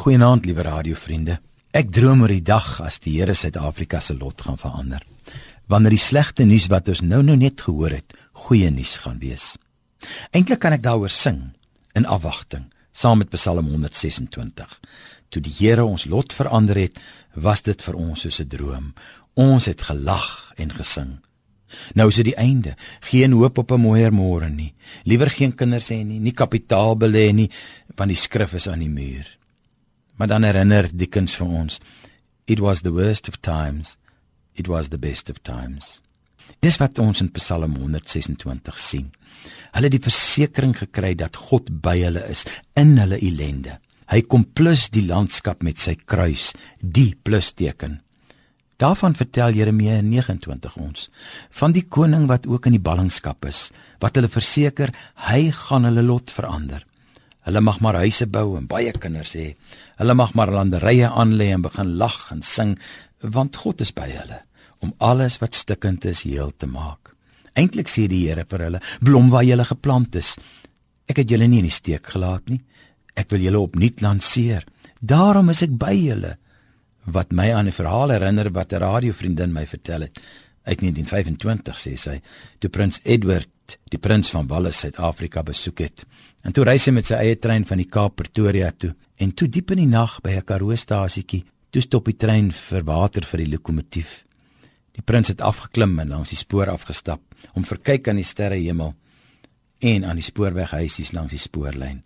Goeienaand, liewe radiovriende. Ek droom oor die dag as die Here Suid-Afrika se lot gaan verander. Wanneer die slegte nuus wat ons nou-nou net gehoor het, goeie nuus gaan wees. Eintlik kan ek daaroor sing in afwagting, saam met Psalm 126. Toe die Here ons lot verander het, was dit vir ons soos 'n droom. Ons het gelag en gesing. Nou is dit die einde. Geen hoop op 'n mooier môre nie. Liewer geen kinders hê nie, nie kapitaal belê nie, want die skrif is aan die muur. Maar dan herinner Dickens vir ons, it was the worst of times, it was the best of times. Dis wat ons in Psalm 126 sien. Hulle het die versekering gekry dat God by hulle is in hulle ellende. Hy kom plus die landskap met sy kruis, die plusteken. Daarvan vertel Jeremia 29 ons van die koning wat ook in die ballingskap is, wat hulle verseker hy gaan hulle lot verander. Hulle mag maar huise bou en baie kinders hê. Hulle mag maar landerye aanlê en begin lag en sing, want God is by hulle om alles wat stikkend is heel te maak. Eintlik sê die Here vir hulle: "Blom waar julle geplant is. Ek het julle nie in die steek gelaat nie. Ek wil julle opnuut lanseer. Daarom is ek by julle." Wat my aan 'n verhaal herinner wat 'n radiovriendin my vertel het uit 1925 sê sy, toe prins Edward, die prins van Wallis Suid-Afrika besoek het. En toe ry sy met sy eie trein van die Kaap Pretoria toe en toe diep in die nag by 'n Karoo-stasietjie, toe stop die trein vir water vir die lokomotief. Die prins het afgeklim en langs die spoor afgestap om verkyk aan die sterrehemel en aan die spoorweghuisies langs die spoorlyn.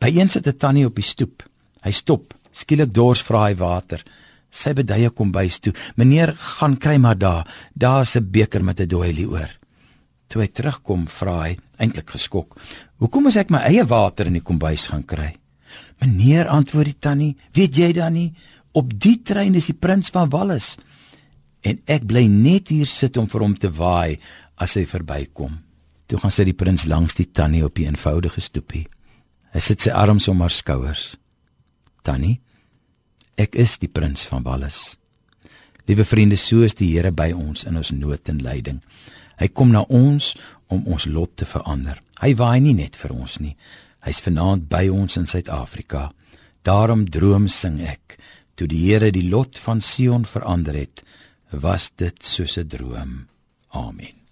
By een sit 'n tannie op die stoep. Hy stop, skielik dors vra hy water. Sy beduie kom bys toe. "Meneer, gaan kry maar daar. Daar's 'n beker met 'n doilie oor." Toe hy terugkom, vra hy, eintlik geskok, "Hoekom moet ek my eie water in die kombuis gaan kry?" "Meneer," antwoord die tannie, "weet jy dan nie, op die trein is die prins van Wallis en ek bly net hier sit om vir hom te waai as hy verbykom." Toe gaan sit die prins langs die tannie op die eenvoudige stoepie. Hy sit sy arms om haar skouers. "Tannie, ek is die prins van Wallis." Liewe vriende, so is die Here by ons in ons nood en lyding. Hy kom na ons om ons lot te verander. Hy waai nie net vir ons nie. Hy's vanaand by ons in Suid-Afrika. Daarom droom sing ek. Toe die Here die lot van Sion verander het, was dit soos 'n droom. Amen.